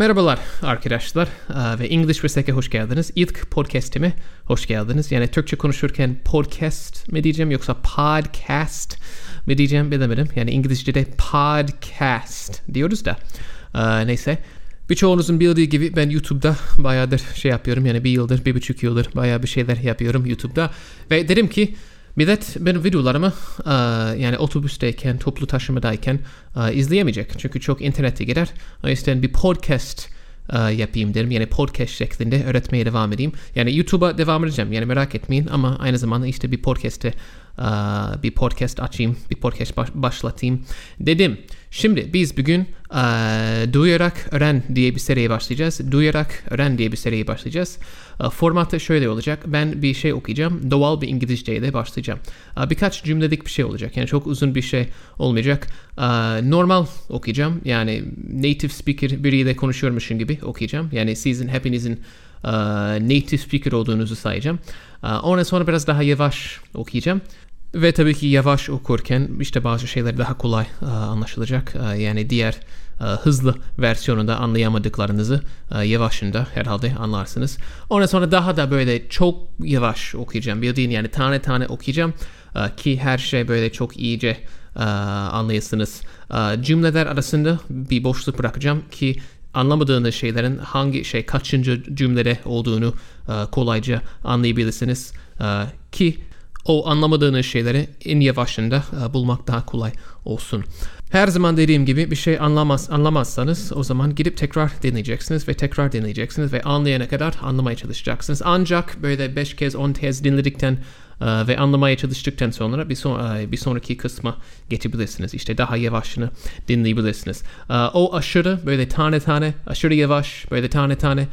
Merhabalar arkadaşlar ve English Resek'e hoş geldiniz. İlk podcast'ime hoş geldiniz. Yani Türkçe konuşurken podcast mi diyeceğim yoksa podcast mi diyeceğim bilemedim. Yani İngilizce'de podcast diyoruz da. Neyse. Birçoğunuzun bildiği gibi ben YouTube'da bayağıdır şey yapıyorum. Yani bir yıldır, bir buçuk yıldır bayağı bir şeyler yapıyorum YouTube'da. Ve dedim ki Millet benim videolarımı e, yani otobüsteyken, toplu taşımadayken e, izleyemeyecek. Çünkü çok internete gider. O yüzden bir podcast e, yapayım derim. Yani podcast şeklinde öğretmeye devam edeyim. Yani YouTube'a devam edeceğim. Yani merak etmeyin ama aynı zamanda işte bir podcast'te bir podcast açayım, bir podcast baş- başlatayım dedim. Şimdi biz bugün e, duyarak öğren diye bir seriye başlayacağız. Duyarak öğren diye bir seriye başlayacağız. E, formatı şöyle olacak. Ben bir şey okuyacağım. Doğal bir İngilizceyle başlayacağım. E, birkaç cümlelik bir şey olacak. Yani çok uzun bir şey olmayacak. E, normal okuyacağım. Yani native speaker biriyle konuşuyormuşum gibi okuyacağım. Yani sizin hepinizin e, native speaker olduğunuzu sayacağım. E, ondan sonra biraz daha yavaş okuyacağım. Ve tabii ki yavaş okurken işte bazı şeyler daha kolay e, anlaşılacak. E, yani diğer e, hızlı versiyonunda anlayamadıklarınızı yavaşında herhalde anlarsınız. Ondan sonra daha da böyle çok yavaş okuyacağım. Bildiğin yani tane tane okuyacağım ki her şey böyle çok iyice e, anlayasınız. Cümleler arasında bir boşluk bırakacağım ki anlamadığınız şeylerin hangi şey kaçıncı cümlede olduğunu kolayca anlayabilirsiniz. E, ki o anlamadığınız şeyleri en yavaşında e, bulmak daha kolay olsun. Her zaman dediğim gibi bir şey anlamaz, anlamazsanız o zaman gidip tekrar dinleyeceksiniz ve tekrar dinleyeceksiniz ve anlayana kadar anlamaya çalışacaksınız. Ancak böyle 5 kez 10 kez dinledikten e, ve anlamaya çalıştıktan sonra bir, son, e, bir sonraki kısma geçebilirsiniz. İşte daha yavaşını dinleyebilirsiniz. O aşırı böyle tane tane aşırı yavaş böyle tane tane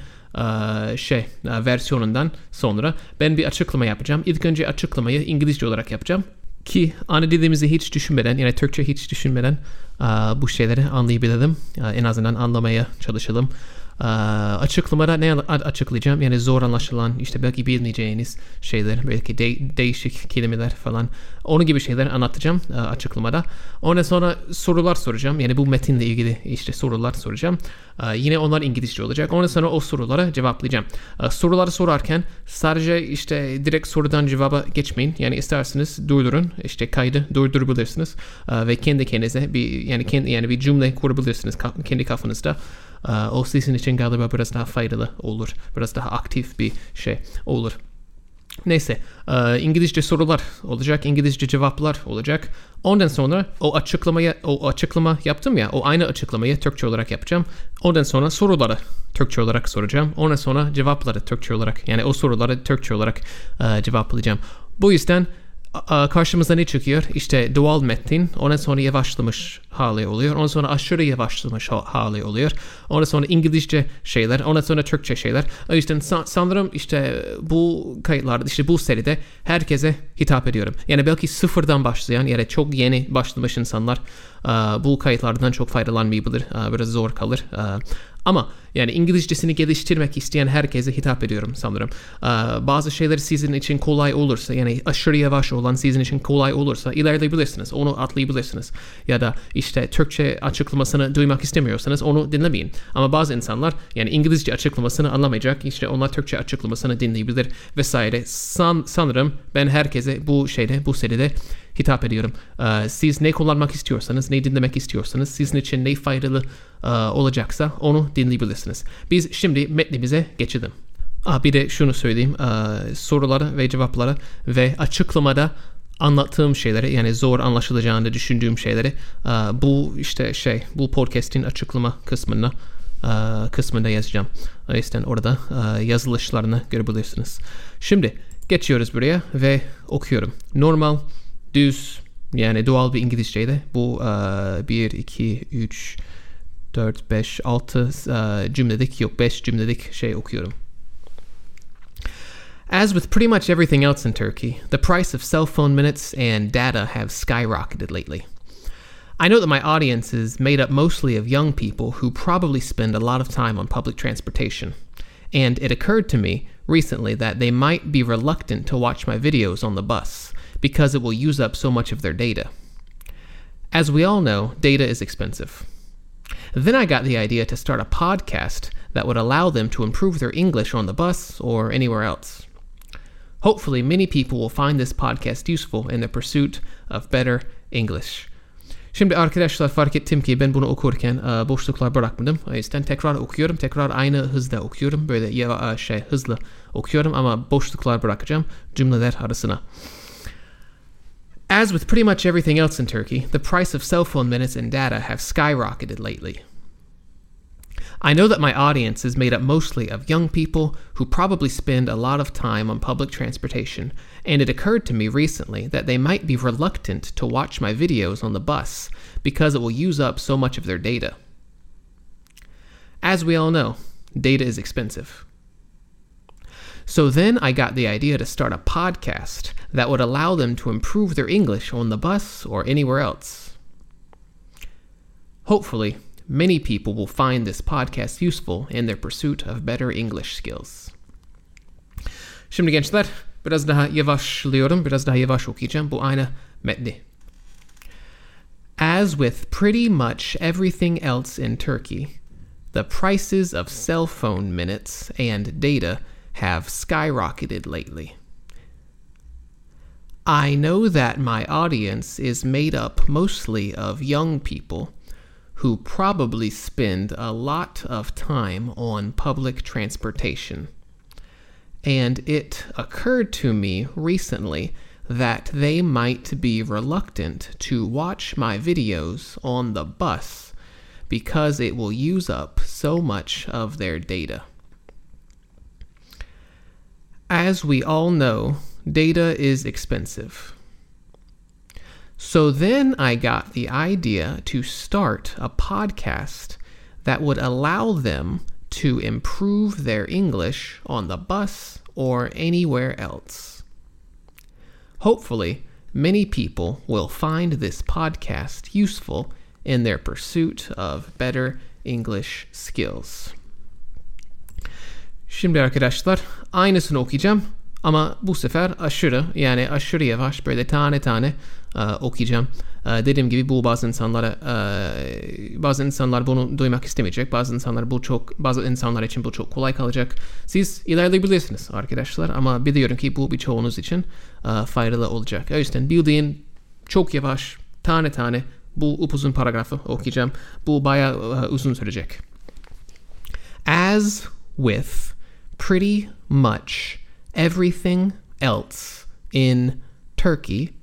şey e, versiyonundan sonra ben bir açıklama yapacağım. İlk önce açıklamayı İngilizce olarak yapacağım ki ana dilimizi hiç düşünmeden yani Türkçe hiç düşünmeden e, bu şeyleri anlayabilelim. E, en azından anlamaya çalışalım. E, açıklamada ne açıklayacağım? Yani zor anlaşılan işte belki bilmeyeceğiniz şeyler belki de- değişik kelimeler falan onun gibi şeyler anlatacağım e, açıklamada. Ondan sonra sorular soracağım. Yani bu metinle ilgili işte sorular soracağım. E, yine onlar İngilizce olacak. Ondan sonra o sorulara cevaplayacağım. E, soruları sorarken sadece işte direkt sorudan cevaba geçmeyin. Yani isterseniz durdurun. işte kaydı durdurabilirsiniz. Ve kendi kendinize bir yani kendi yani bir cümle kurabilirsiniz kendi kafanızda. E, o sizin için galiba biraz daha faydalı olur. Biraz daha aktif bir şey olur. Neyse e, İngilizce sorular olacak, İngilizce cevaplar olacak. Ondan sonra o açıklamaya o açıklama yaptım ya o aynı açıklamayı Türkçe olarak yapacağım. Ondan sonra soruları Türkçe olarak soracağım. Ondan sonra cevapları Türkçe olarak yani o soruları Türkçe olarak e, cevaplayacağım. Bu yüzden karşımıza ne çıkıyor? İşte doğal metin, ondan sonra yavaşlamış hali oluyor. Ondan sonra aşırı yavaşlamış ha- hali oluyor. Ondan sonra İngilizce şeyler, ondan sonra Türkçe şeyler. O yüzden san- sanırım işte bu kayıtlarda, işte bu seride herkese hitap ediyorum. Yani belki sıfırdan başlayan ya da çok yeni başlamış insanlar bu kayıtlardan çok faydalanmayabilir. Biraz zor kalır. Ama yani İngilizcesini geliştirmek isteyen herkese hitap ediyorum sanırım. Ee, bazı şeyler sizin için kolay olursa yani aşırı yavaş olan sizin için kolay olursa ilerleyebilirsiniz. Onu atlayabilirsiniz. Ya da işte Türkçe açıklamasını duymak istemiyorsanız onu dinlemeyin. Ama bazı insanlar yani İngilizce açıklamasını anlamayacak. İşte onlar Türkçe açıklamasını dinleyebilir vesaire. San, sanırım ben herkese bu şeyde bu seride hitap ediyorum. Ee, siz ne kullanmak istiyorsanız, ne dinlemek istiyorsanız, sizin için ne faydalı e, olacaksa onu dinleyebilirsiniz. Biz şimdi metnimize geçelim. Ah, bir de şunu söyleyeyim. Ee, soruları ve cevapları ve açıklamada anlattığım şeyleri yani zor anlaşılacağını düşündüğüm şeyleri e, bu işte şey bu podcast'in açıklama kısmına e, kısmında yazacağım. O yüzden orada e, yazılışlarını görebilirsiniz. Şimdi geçiyoruz buraya ve okuyorum. Normal, düz yani doğal bir İngilizce'de bu e, 1, 2, 3, 4, 5, 6 e, cümledik yok 5 cümledik şey okuyorum. As with pretty much everything else in Turkey, the price of cell phone minutes and data have skyrocketed lately. I know that my audience is made up mostly of young people who probably spend a lot of time on public transportation. And it occurred to me recently that they might be reluctant to watch my videos on the bus because it will use up so much of their data. As we all know, data is expensive. Then I got the idea to start a podcast that would allow them to improve their English on the bus or anywhere else. Hopefully, many people will find this podcast useful in the pursuit of better English. Şimdi arkadaşlar fark ettim ki ben bunu okurken e, boşluklar bırakmadım. O yüzden tekrar okuyorum. Tekrar aynı hızda okuyorum. Böyle e, şey hızlı okuyorum ama boşluklar bırakacağım cümleler arasına. As with pretty much everything else in Turkey, the price of cell phone minutes and data have skyrocketed lately. I know that my audience is made up mostly of young people who probably spend a lot of time on public transportation, and it occurred to me recently that they might be reluctant to watch my videos on the bus because it will use up so much of their data. As we all know, data is expensive. So then I got the idea to start a podcast that would allow them to improve their English on the bus or anywhere else. Hopefully, many people will find this podcast useful in their pursuit of better English skills. Biraz daha biraz daha okuyacağım bu metni. As with pretty much everything else in Turkey, the prices of cell phone minutes and data have skyrocketed lately. I know that my audience is made up mostly of young people who probably spend a lot of time on public transportation. And it occurred to me recently that they might be reluctant to watch my videos on the bus because it will use up so much of their data. As we all know, data is expensive. So then I got the idea to start a podcast that would allow them to improve their English on the bus or anywhere else. Hopefully, many people will find this podcast useful in their pursuit of better English skills. Şimdi arkadaşlar aynısını okuyacağım ama bu sefer aşırı yani aşırı yavaş böyle tane tane e, okuyacağım. E, dediğim gibi bu bazı insanlara e, bazı insanlar bunu duymak istemeyecek. Bazı insanlar bu çok bazı insanlar için bu çok kolay kalacak. Siz ilerleyebilirsiniz arkadaşlar ama biliyorum ki bu birçoğunuz için e, faydalı olacak. O yüzden bildiğin çok yavaş tane tane bu upuzun paragrafı okuyacağım. Bu bayağı e, uzun sürecek. As with pretty much everything else in Turkey,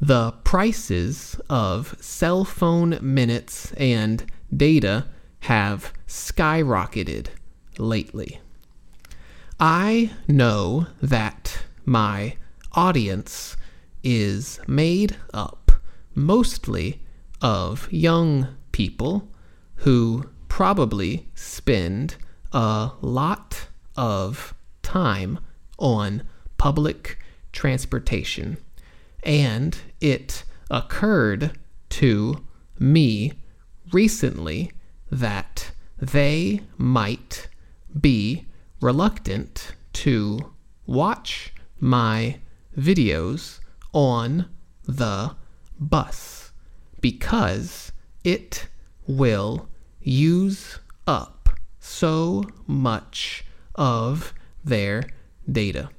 the prices of cell phone minutes and data have skyrocketed lately. I know that my audience is made up mostly of young people who probably spend a lot of time on public transportation. And it occurred to me recently that they might be reluctant to watch my videos on the bus because it will use up so much of their data.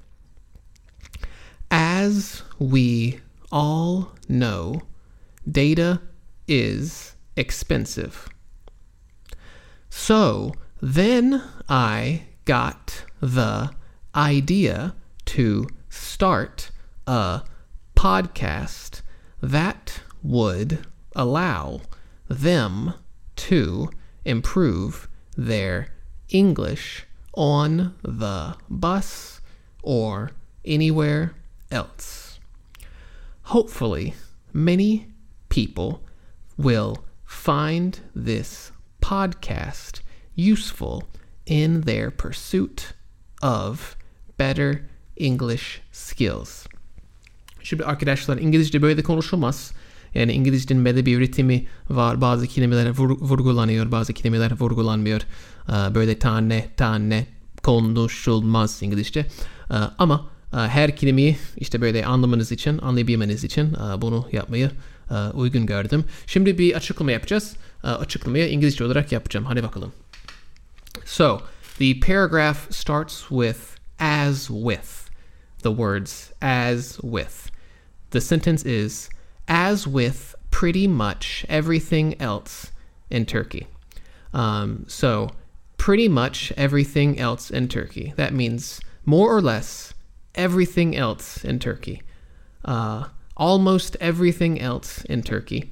As we all know, data is expensive. So then I got the idea to start a podcast that would allow them to improve their English on the bus or anywhere else. Hopefully, many people will find this podcast useful in their pursuit of better English skills. Şimdi arkadaşlar İngilizce böyle konuşulmaz. Yani İngilizcenin belli bir üretimi var. Bazı kelimeler vurgulanıyor, bazı kelimeler vurgulanmıyor. Böyle tane tane konuşulmaz İngilizce. Ama her kelimeyi işte böyle anlamanız için, anlayabilmeniz için bunu yapmayı uygun gördüm. Şimdi bir açıklama yapacağız. Açıklamayı İngilizce olarak yapacağım. Hadi bakalım. So, the paragraph starts with as with. The words as with. The sentence is as with pretty much everything else in Turkey. Um, so, pretty much everything else in Turkey. That means more or less everything else in Turkey. Uh, almost everything else in Turkey.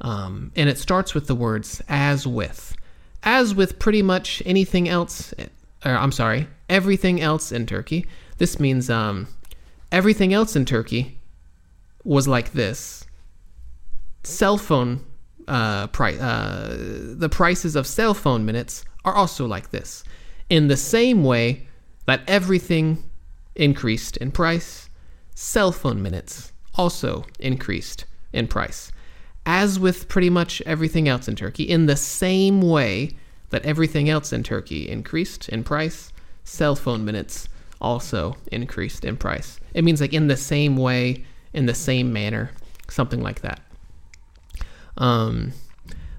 Um, and it starts with the words as with. As with pretty much anything else, or I'm sorry, everything else in Turkey. This means um, everything else in Turkey was like this. Cell phone uh, price, uh, the prices of cell phone minutes are also like this. In the same way that everything increased in price, cell phone minutes also increased in price. As with pretty much everything else in Turkey, in the same way that everything else in Turkey increased in price, cell phone minutes also increased in price. It means like in the same way, in the same manner, something like that. Um,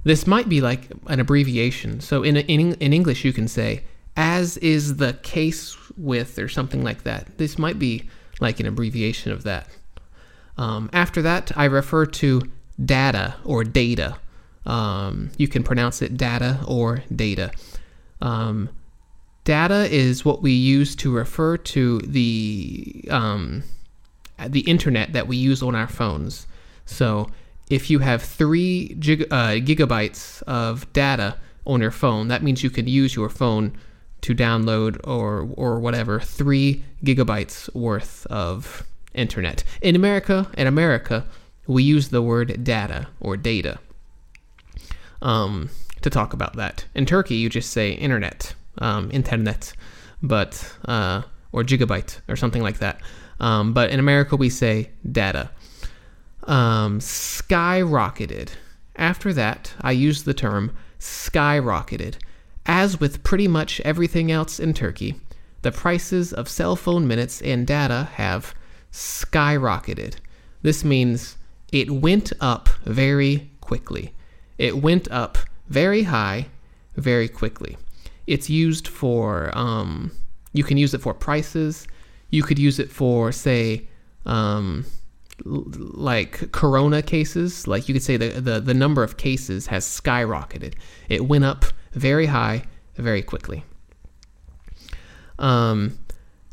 this might be like an abbreviation. So in, in, in English, you can say, as is the case with, or something like that. This might be like an abbreviation of that. Um, after that, I refer to data or data. Um, you can pronounce it data or data. Um, data is what we use to refer to the um, the internet that we use on our phones. So if you have three gig- uh, gigabytes of data on your phone, that means you can use your phone to download or or whatever three gigabytes worth of internet. In America, in America, we use the word data or data um, to talk about that. In Turkey, you just say internet, um, internet, but uh, or gigabyte or something like that. Um, but in America, we say data. Um, skyrocketed. After that, I use the term skyrocketed. As with pretty much everything else in Turkey, the prices of cell phone minutes and data have skyrocketed. This means it went up very quickly. It went up very high very quickly. It's used for, um, you can use it for prices. You could use it for, say, um, like corona cases. Like you could say the, the, the number of cases has skyrocketed. It went up very high very quickly. Um,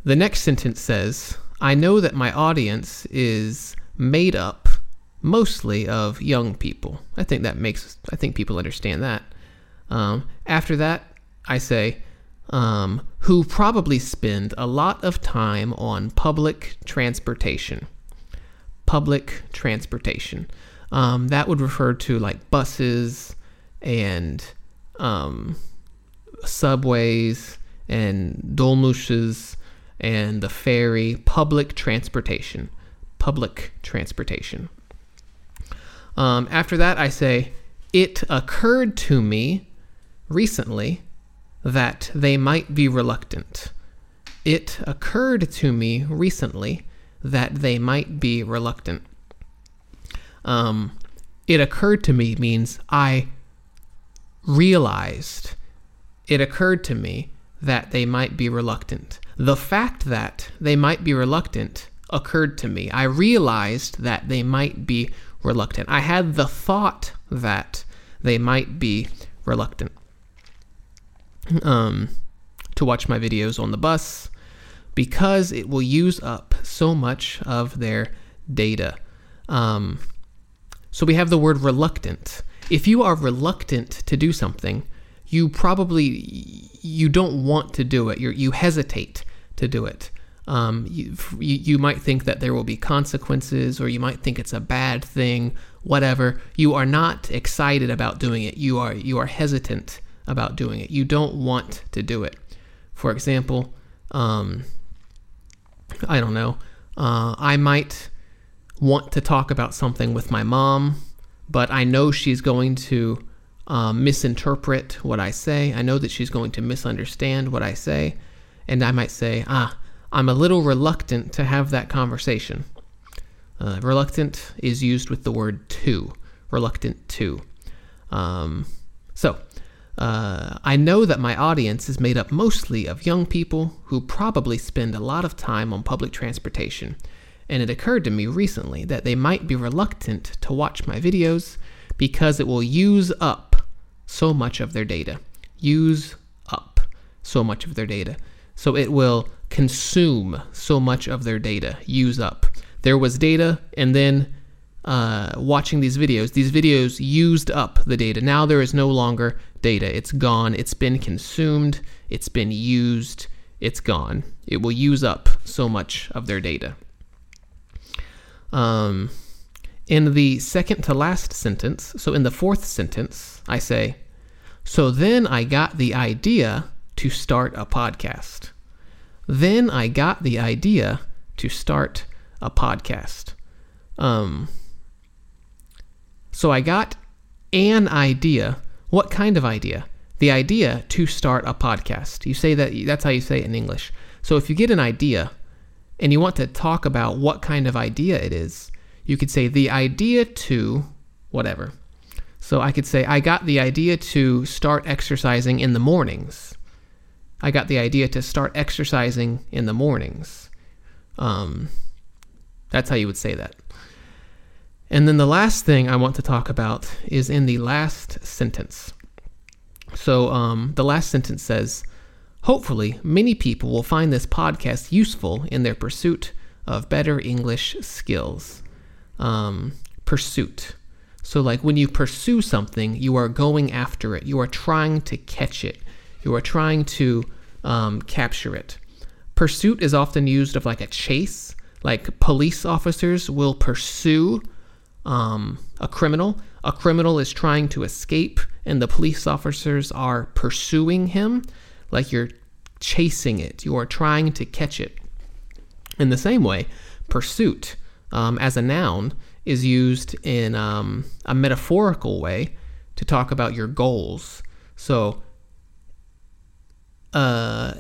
the next sentence says, I know that my audience is made up mostly of young people. I think that makes, I think people understand that. Um, after that, I say, um, who probably spend a lot of time on public transportation. Public transportation. Um, that would refer to like buses and um, subways and dolmushes and the ferry. Public transportation. Public transportation. Um, after that, I say, it occurred to me recently that they might be reluctant. It occurred to me recently that they might be reluctant. Um, it occurred to me means I realized, it occurred to me that they might be reluctant. The fact that they might be reluctant occurred to me. I realized that they might be reluctant. I had the thought that they might be reluctant um, to watch my videos on the bus because it will use up so much of their data. Um, so we have the word reluctant. If you are reluctant to do something, you probably you don't want to do it. you you hesitate to do it. Um, you, you might think that there will be consequences, or you might think it's a bad thing, whatever. You are not excited about doing it. You are you are hesitant about doing it. You don't want to do it. For example, um, I don't know. Uh, I might want to talk about something with my mom, but I know she's going to uh, misinterpret what I say. I know that she's going to misunderstand what I say, and I might say, ah I'm a little reluctant to have that conversation. Uh, reluctant is used with the word to. Reluctant to. Um, so, uh, I know that my audience is made up mostly of young people who probably spend a lot of time on public transportation, and it occurred to me recently that they might be reluctant to watch my videos because it will use up so much of their data. Use up so much of their data. So it will consume so much of their data, use up. There was data, and then uh, watching these videos, these videos used up the data. Now there is no longer data. It's gone. It's been consumed. It's been used. It's gone. It will use up so much of their data. Um, in the second to last sentence, so in the fourth sentence, I say, So then I got the idea to start a podcast. Then I got the idea to start a podcast. Um, so I got an idea. What kind of idea? The idea to start a podcast. You say that, that's how you say it in English. So if you get an idea and you want to talk about what kind of idea it is, you could say the idea to whatever. So I could say, I got the idea to start exercising in the mornings. I got the idea to start exercising in the mornings. Um, that's how you would say that. And then the last thing I want to talk about is in the last sentence. So um, the last sentence says, Hopefully, many people will find this podcast useful in their pursuit of better English skills. Um, pursuit. So, like when you pursue something, you are going after it, you are trying to catch it, you are trying to um, capture it. Pursuit is often used of like a chase, like police officers will pursue um, a criminal. A criminal is trying to escape, and the police officers are pursuing him, like you're chasing it, you are trying to catch it. In the same way, pursuit um, as a noun is used in um, a metaphorical way to talk about your goals. So, uh,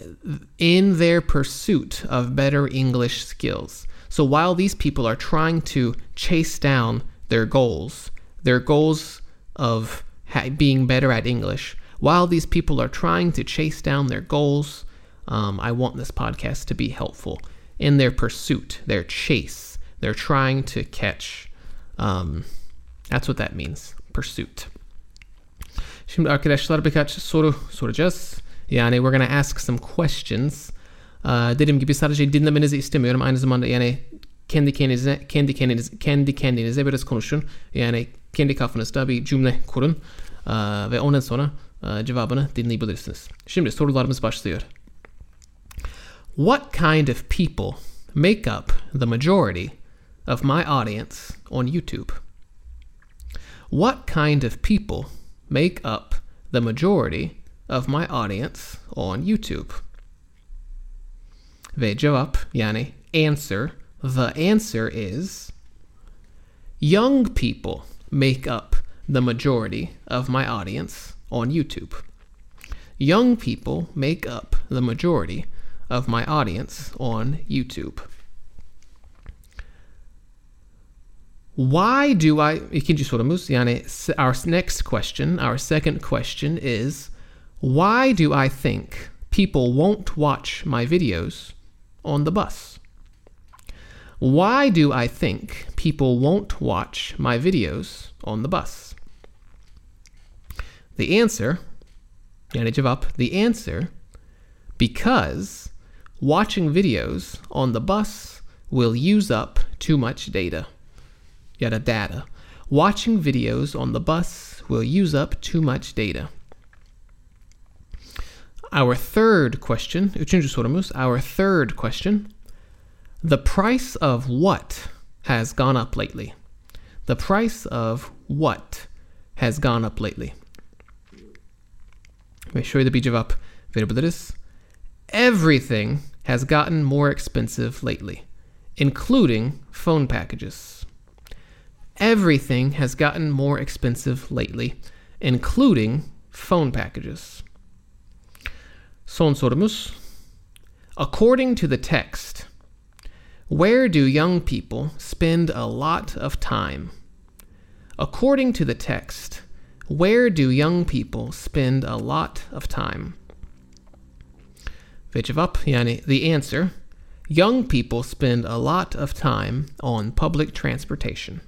in their pursuit of better English skills. So while these people are trying to chase down their goals, their goals of ha- being better at English, while these people are trying to chase down their goals, um, I want this podcast to be helpful in their pursuit, their chase. They're trying to catch. Um, that's what that means. Pursuit. Şimdi arkadaşlar birkaç soru. Yani we're going to ask some questions Aa, dediğim gibi sadece dinlemenizi yani kendi kendinize kendi kendinize kendi kendinize biraz konuşun. Yani kendi kafanızda bir cümle kurun ve ondan sonra cevabını dinleyebilirsiniz. Şimdi sorularımız başlıyor. What kind of people make up the majority of my audience on YouTube? What kind of people make up the majority of my audience on YouTube? Ve cevap yani answer. The answer is young people make up the majority of my audience on YouTube. Young people make up the majority of my audience on YouTube. Why do I You can ikinci sorumuz yani s- our next question, our second question is why do I think people won't watch my videos on the bus? Why do I think people won't watch my videos on the bus? The answer, yani cevap, the answer, because watching videos on the bus will use up too much data. Yada data. Watching videos on the bus will use up too much data. Our third question, our third question. The price of what has gone up lately? The price of what has gone up lately? Ve şöyle bir cevap verebiliriz. Everything has gotten more expensive lately, including phone packages. Everything has gotten more expensive lately, including phone packages. Son sorumuz. According to the text, where do young people spend a lot of time? According to the text, where do young people spend a lot of time? Ve cevap yani the answer. Young people spend a lot of time on public transportation.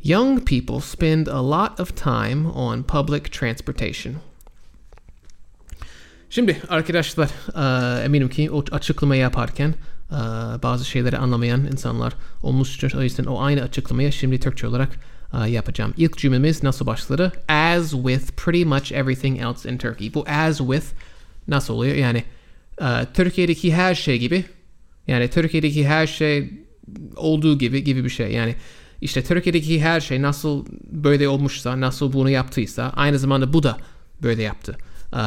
Young people spend a lot of time on public transportation. Şimdi arkadaşlar eminim ki o açıklama yaparken bazı şeyleri anlamayan insanlar olmuştur. O yüzden o aynı açıklamayı şimdi Türkçe olarak eee, yapacağım. İlk cümlemiz nasıl başladı? As with pretty much everything else in Turkey. Bu as with nasıl oluyor? Yani eee, Türkiye'deki her şey gibi yani Türkiye'deki her şey olduğu gibi gibi bir şey. Yani işte Türkiye'deki her şey nasıl böyle olmuşsa, nasıl bunu yaptıysa aynı zamanda bu da böyle yaptı. Ee, e,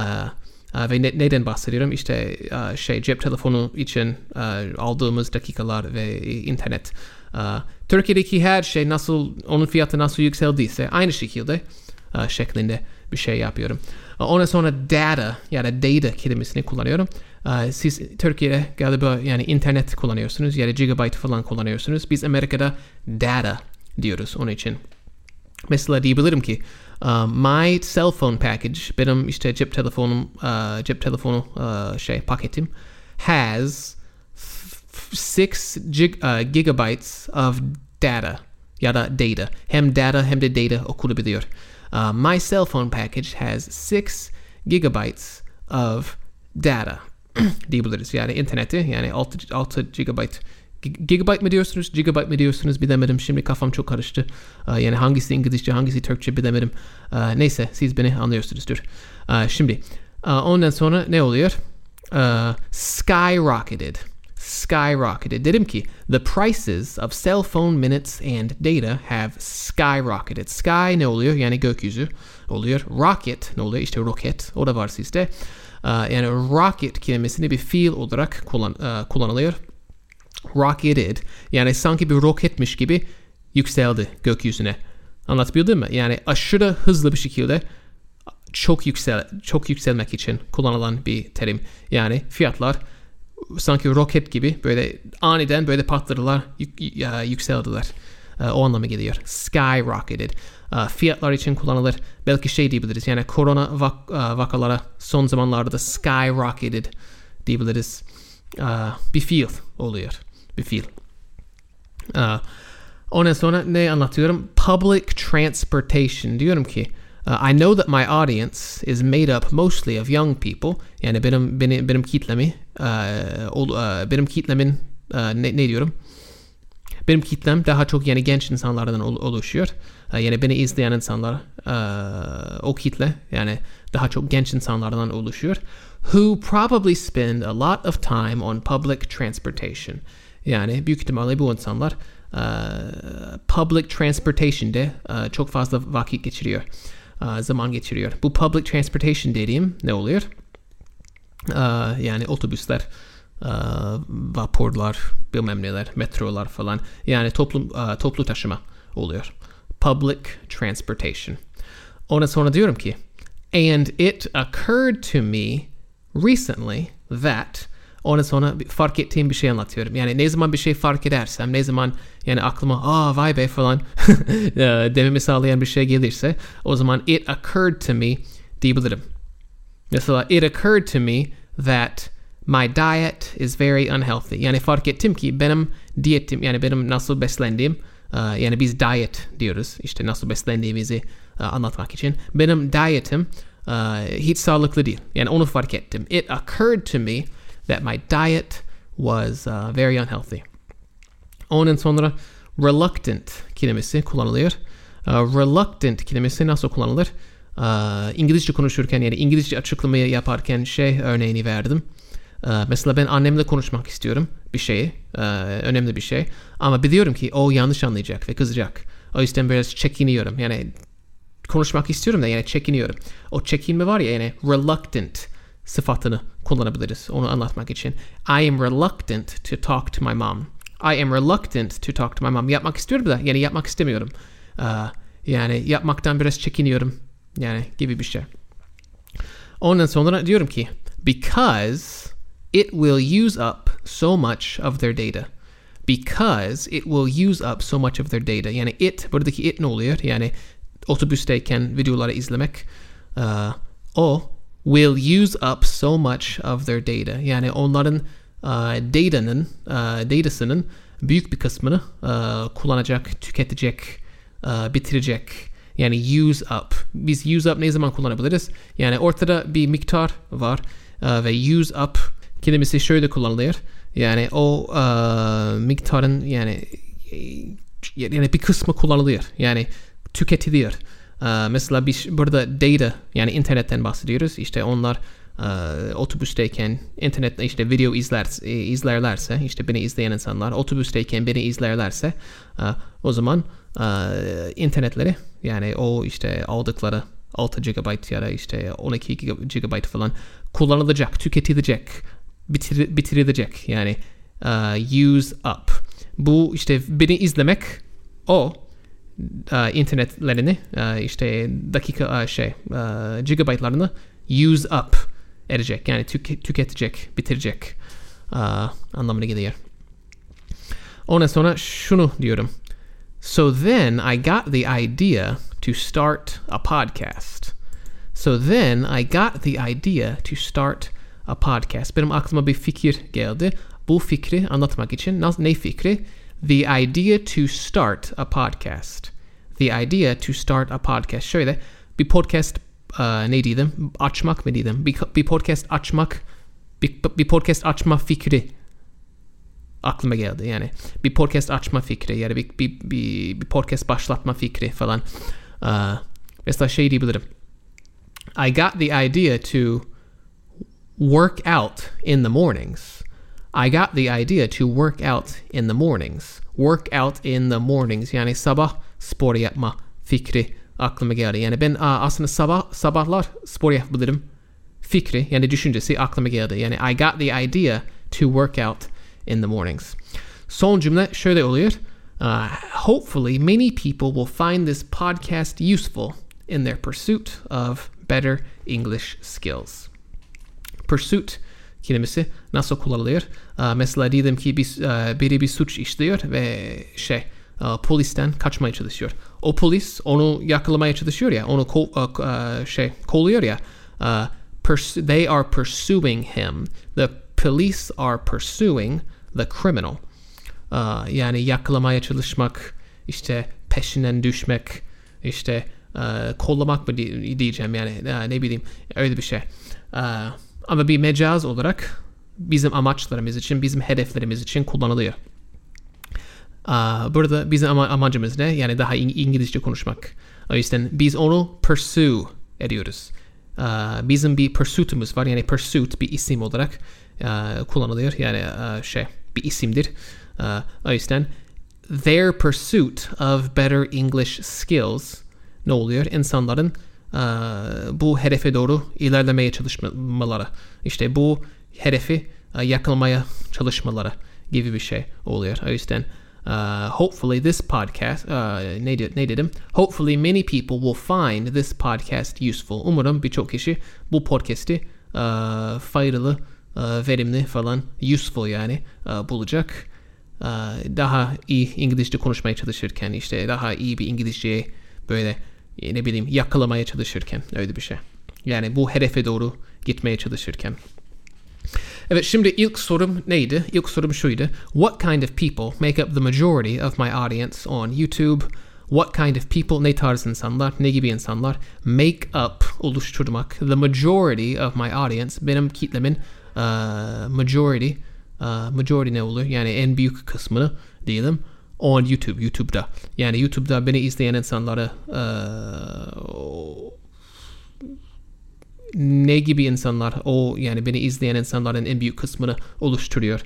ve ne- neden bahsediyorum? İşte e, şey cep telefonu için e, aldığımız dakikalar ve internet. Ee, Türkiye'deki her şey nasıl, onun fiyatı nasıl yükseldiyse aynı şekilde e, şeklinde bir şey yapıyorum. E, Ondan sonra data ya da data kelimesini kullanıyorum. E, Siz Türkiye'de galiba yani internet kullanıyorsunuz ya da gigabyte falan kullanıyorsunuz. Biz Amerika'da data diyoruz onun için. Mesela diyebilirim ki my cell phone package benim işte cep telefonum uh, cep telefonu uh, şey paketim has f- six gig, uh, gigabytes of data ya da data hem data hem de data okunabiliyor. Uh, my cell phone package has six gigabytes of data diyebiliriz. Yani interneti yani 6, 6 gigabyte Gig- Gigabyte mi diyorsunuz, gigabyte mi diyorsunuz bilemedim. Şimdi kafam çok karıştı. Ee, yani hangisi İngilizce, hangisi Türkçe bilemedim. Ee, neyse siz beni anlıyorsunuzdur. Ee, şimdi e, ondan sonra ne oluyor? Skyrocketed. Skyrocketed. Dedim ki the prices of cell phone minutes and data have skyrocketed. Sky ne oluyor? Yani gökyüzü oluyor. Rocket ne oluyor? İşte roket. O da var sizde. Yani rocket kelimesini bir fiil olarak kullan, e, kullanılıyor rocketed yani sanki bir roketmiş gibi yükseldi gökyüzüne. Anlatabildim mi? Yani aşırı hızlı bir şekilde çok yüksel çok yükselmek için kullanılan bir terim. Yani fiyatlar sanki roket gibi böyle aniden böyle patladılar, yükseldiler. Ee, O anlama geliyor. Skyrocketed. Ee, Fiyatlar için kullanılır. Belki şey diyebiliriz. Yani korona vak- e, vakalara son zamanlarda da skyrocketed diyebiliriz. Ee, Bir fiil oluyor. Bir fiil. Ee, Ondan sonra ne anlatıyorum? Public transportation. Diyorum ki Uh, I know that my audience is made up mostly of young people. Yani benim benim benim kitlemi uh, ol, uh, benim kitlemin uh, ne, ne diyorum? Benim kitlem daha çok yani genç insanlardan ol- oluşuyor. Uh, yani beni izleyen insanlar uh, o kitle yani daha çok genç insanlardan oluşuyor. Who probably spend a lot of time on public transportation. Yani büyük ihtimalle bu insanlar public transportation'de çok fazla vakit geçiriyor. Zaman geçiriyor. Bu public transportation dediğim ne oluyor? Yani otobüsler, vapurlar, bilmem neler, metrolar falan. Yani toplum, toplu taşıma oluyor. Public transportation. Ondan sonra diyorum ki, and it occurred to me recently that ondan sonra fark ettiğim bir şey anlatıyorum. Yani ne zaman bir şey fark edersem, ne zaman yani aklıma aa vay be falan e, dememi sağlayan bir şey gelirse o zaman it occurred to me diyebilirim. Mesela it occurred to me that my diet is very unhealthy. Yani fark ettim ki benim diyetim yani benim nasıl beslendiğim e, yani biz diet diyoruz işte nasıl beslendiğimizi e, anlatmak için. Benim diyetim e, hiç sağlıklı değil. Yani onu fark ettim. It occurred to me that my diet was uh, very unhealthy. Ondan sonra reluctant kelimesi kullanılıyor. Uh, reluctant kelimesi nasıl kullanılır? Uh, İngilizce konuşurken yani İngilizce açıklamayı yaparken şey örneğini verdim. Uh, mesela ben annemle konuşmak istiyorum bir şeyi, uh, önemli bir şey. Ama biliyorum ki o yanlış anlayacak ve kızacak. O yüzden biraz çekiniyorum. Yani konuşmak istiyorum da yani çekiniyorum. O çekinme var ya yani reluctant sıfatını kullanabiliriz onu anlatmak için. I am reluctant to talk to my mom. I am reluctant to talk to my mom. Yapmak istiyorum da yani yapmak istemiyorum. Aa, yani yapmaktan biraz çekiniyorum. Yani gibi bir şey. Ondan sonra diyorum ki because it will use up so much of their data. Because it will use up so much of their data. Yani it, buradaki it ne oluyor? Yani otobüsteyken videoları izlemek. Aa, o will use up so much of their data. Yani onların uh, data'nın, uh, datasının büyük bir kısmını uh, kullanacak, tüketecek, uh, bitirecek. Yani use up. Biz use up ne zaman kullanabiliriz? Yani ortada bir miktar var uh, ve use up kelimesi şöyle kullanılıyor. Yani o uh, miktarın yani yani bir kısmı kullanılıyor. Yani tüketiliyor. Ee, mesela bir, burada data yani internetten bahsediyoruz. İşte onlar e, otobüsteyken internette işte video izler, e, izlerlerse işte beni izleyen insanlar otobüsteyken beni izlerlerse e, o zaman e, internetleri yani o işte aldıkları 6 GB ya da işte 12 GB falan kullanılacak, tüketilecek, bitir, bitirilecek yani use up. Bu işte beni izlemek o uh, internetlerini uh, işte dakika uh, şey gigabaytlarını use up edecek yani tüke, tüketecek bitirecek anlamına geliyor. Ondan sonra şunu diyorum. So then I got the idea to start a podcast. So then I got the idea to start a podcast. Benim aklıma bir fikir geldi. Bu fikri anlatmak için ne fikri? The idea to start a podcast. The idea to start a podcast. Şöyle bir podcast uh, dedim? Açmak mı dedim? Bir, bir podcast açmak bir podcast açma fikri aklıma geldi yani. Bir podcast açma fikri ya da bir, bir, bir, bir podcast başlatma fikri falan. Uh, mesela şey diyebilirim. I got the idea to work out in the mornings. I got the idea to work out in the mornings. Work out in the mornings. Yani sabah spor yapma fikri aklıma geldi. Yani ben aslında sabah sabahlar spor yapabilirim fikri yani düşüncesi aklıma geldi. Yani I got the idea to work out in the mornings. Son cümle şöyle oluyor. Uh, hopefully many people will find this podcast useful in their pursuit of better English skills. Pursuit kelimesi nasıl kullanılıyor? Mesela diyelim ki bir, biri bir suç işliyor ve şey polisten kaçmaya çalışıyor. O polis onu yakalamaya çalışıyor ya, onu ko- şey kolluyor ya. They are pursuing him. The police are pursuing the criminal. Yani yakalamaya çalışmak, işte peşinden düşmek, işte kollamak mı di- diyeceğim yani ne bileyim öyle bir şey. Ama bir mecaz olarak bizim amaçlarımız için, bizim hedeflerimiz için kullanılıyor. Burada bizim ama, amacımız ne? Yani daha İng- İngilizce konuşmak. O yüzden biz onu pursue ediyoruz. Bizim bir pursuit'umuz var. Yani pursuit bir isim olarak kullanılıyor. Yani şey bir isimdir. O yüzden their pursuit of better English skills ne oluyor? İnsanların bu hedefe doğru ilerlemeye çalışmaları. İşte bu hedefi e, yakalamaya çalışmaları gibi bir şey oluyor. O yüzden uh, hopefully this podcast uh, ne, ne dedim? Hopefully many people will find this podcast useful. Umarım birçok kişi bu podcast'i uh, faydalı, uh, verimli falan useful yani uh, bulacak. Uh, daha iyi İngilizce konuşmaya çalışırken işte daha iyi bir İngilizce böyle ne bileyim yakalamaya çalışırken öyle bir şey. Yani bu hedefe doğru gitmeye çalışırken. Evet şimdi ilk sorum neydi? İlk sorum şuydu. What kind of people make up the majority of my audience on YouTube? What kind of people, ne tarz insanlar, ne gibi insanlar make up, oluşturmak, the majority of my audience, benim kitlemin uh, majority, uh, majority ne olur? Yani en büyük kısmını diyelim on YouTube, YouTube'da. Yani YouTube'da beni izleyen insanlara uh, ne gibi insanlar o yani beni izleyen insanların en büyük kısmını oluşturuyor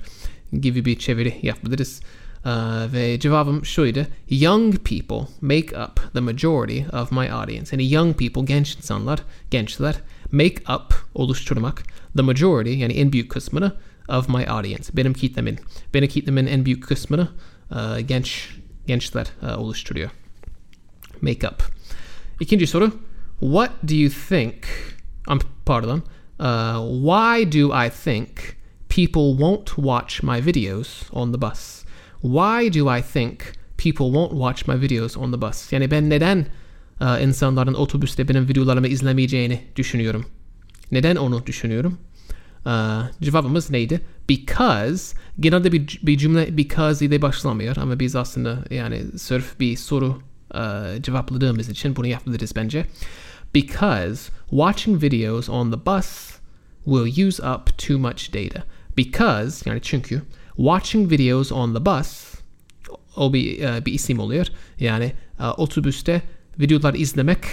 gibi bir çeviri yapabiliriz. Uh, ve cevabım şuydu. Young people make up the majority of my audience. Yani young people, genç insanlar, gençler make up, oluşturmak the majority yani en büyük kısmını of my audience. Benim kitlemin. Benim kitlemin en büyük kısmını genç gençler uh, oluşturuyor. Make up. İkinci soru. What do you think um, pardon. Uh, why do I think people won't watch my videos on the bus? Why do I think people won't watch my videos on the bus? Yani ben neden uh, insanların otobüste benim videolarımı izlemeyeceğini düşünüyorum. Neden onu düşünüyorum? Uh, cevabımız neydi? Because genelde bir, bir cümle because ile başlamıyor ama biz aslında yani sırf bir soru uh, cevapladığımız için bunu yapabiliriz bence. Because watching videos on the bus will use up too much data. Because yani çünkü watching videos on the bus o bir, uh, bir isim oluyor. Yani uh, otobüste videolar izlemek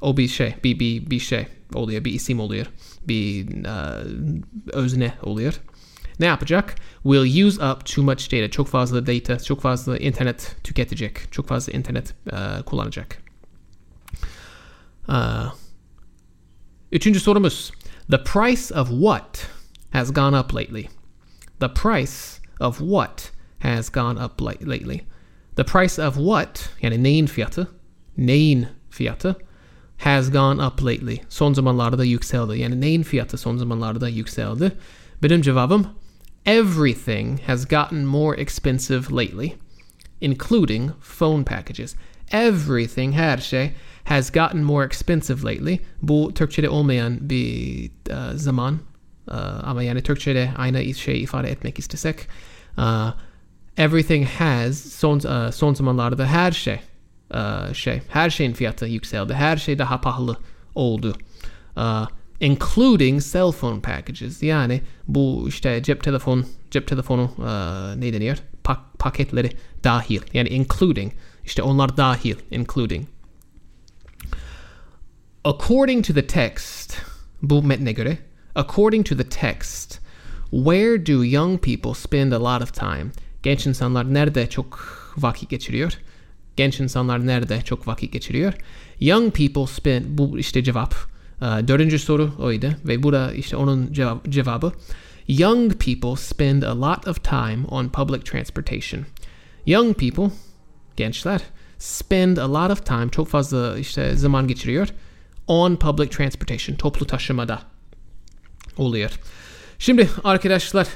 o bir şey, bir, bir, bir şey oluyor, bir isim oluyor, bir uh, özne oluyor. Ne yapacak? Will use up too much data. Çok fazla data, çok fazla internet tüketecek, çok fazla internet uh, kullanacak. Uh, üçüncü sorumuz. The price of what has gone up lately? The price of what has gone up la- lately? The price of what, yani neyin fiyatı, neyin fiyatı has gone up lately. Son zamanlarda yükseldi. Yani neyin fiyatı son zamanlarda yükseldi? Benim cevabım everything has gotten more expensive lately, including phone packages. Everything her şey has gotten more expensive lately. Bu Türkçe'de olmayan bir uh, zaman. Uh, ama yani Türkçe'de aynı şey ifade etmek istesek. Uh, everything has son, uh, son zamanlarda her şey şey her şeyin fiyatı yükseldi. Her şey daha pahalı oldu. Uh, including cell phone packages. Yani bu işte cep telefon cep telefonu uh, ne deniyor? Pa- paketleri dahil. Yani including işte onlar dahil including. According to the text bu metne göre according to the text where do young people spend a lot of time? Genç insanlar nerede çok vakit geçiriyor? Genç insanlar nerede çok vakit geçiriyor? Young people spend bu işte cevap. Uh, dördüncü soru oydu ve bu da işte onun cevabı. Young people spend a lot of time on public transportation. Young people, gençler, spend a lot of time, çok fazla işte zaman geçiriyor on public transportation, toplu taşımada oluyor. Şimdi arkadaşlar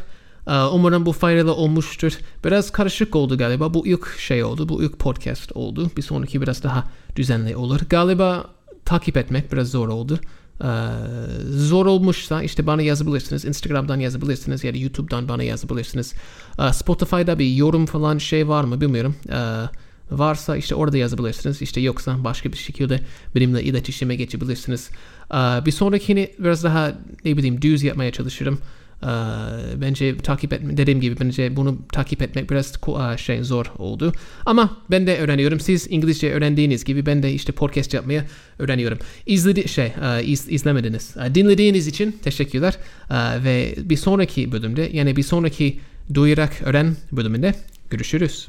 umarım bu faydalı olmuştur. Biraz karışık oldu galiba. Bu ilk şey oldu. Bu ilk podcast oldu. Bir sonraki biraz daha düzenli olur. Galiba takip etmek biraz zor oldu. Uh, zor olmuşsa işte bana yazabilirsiniz. Instagram'dan yazabilirsiniz ya da YouTube'dan bana yazabilirsiniz. Uh, Spotify'da bir yorum falan şey var mı bilmiyorum. Varsa işte orada yazabilirsiniz. İşte yoksa başka bir şekilde benimle iletişime geçebilirsiniz. Ee, bir sonrakini biraz daha ne bileyim düz yapmaya çalışırım. Ee, bence takip etme dediğim gibi bence bunu takip etmek biraz şey zor oldu. Ama ben de öğreniyorum. Siz İngilizce öğrendiğiniz gibi ben de işte podcast yapmaya öğreniyorum. İzledi şey e, iz, izlemediniz. E, dinlediğiniz için teşekkürler. E, ve bir sonraki bölümde yani bir sonraki duyarak öğren bölümünde görüşürüz.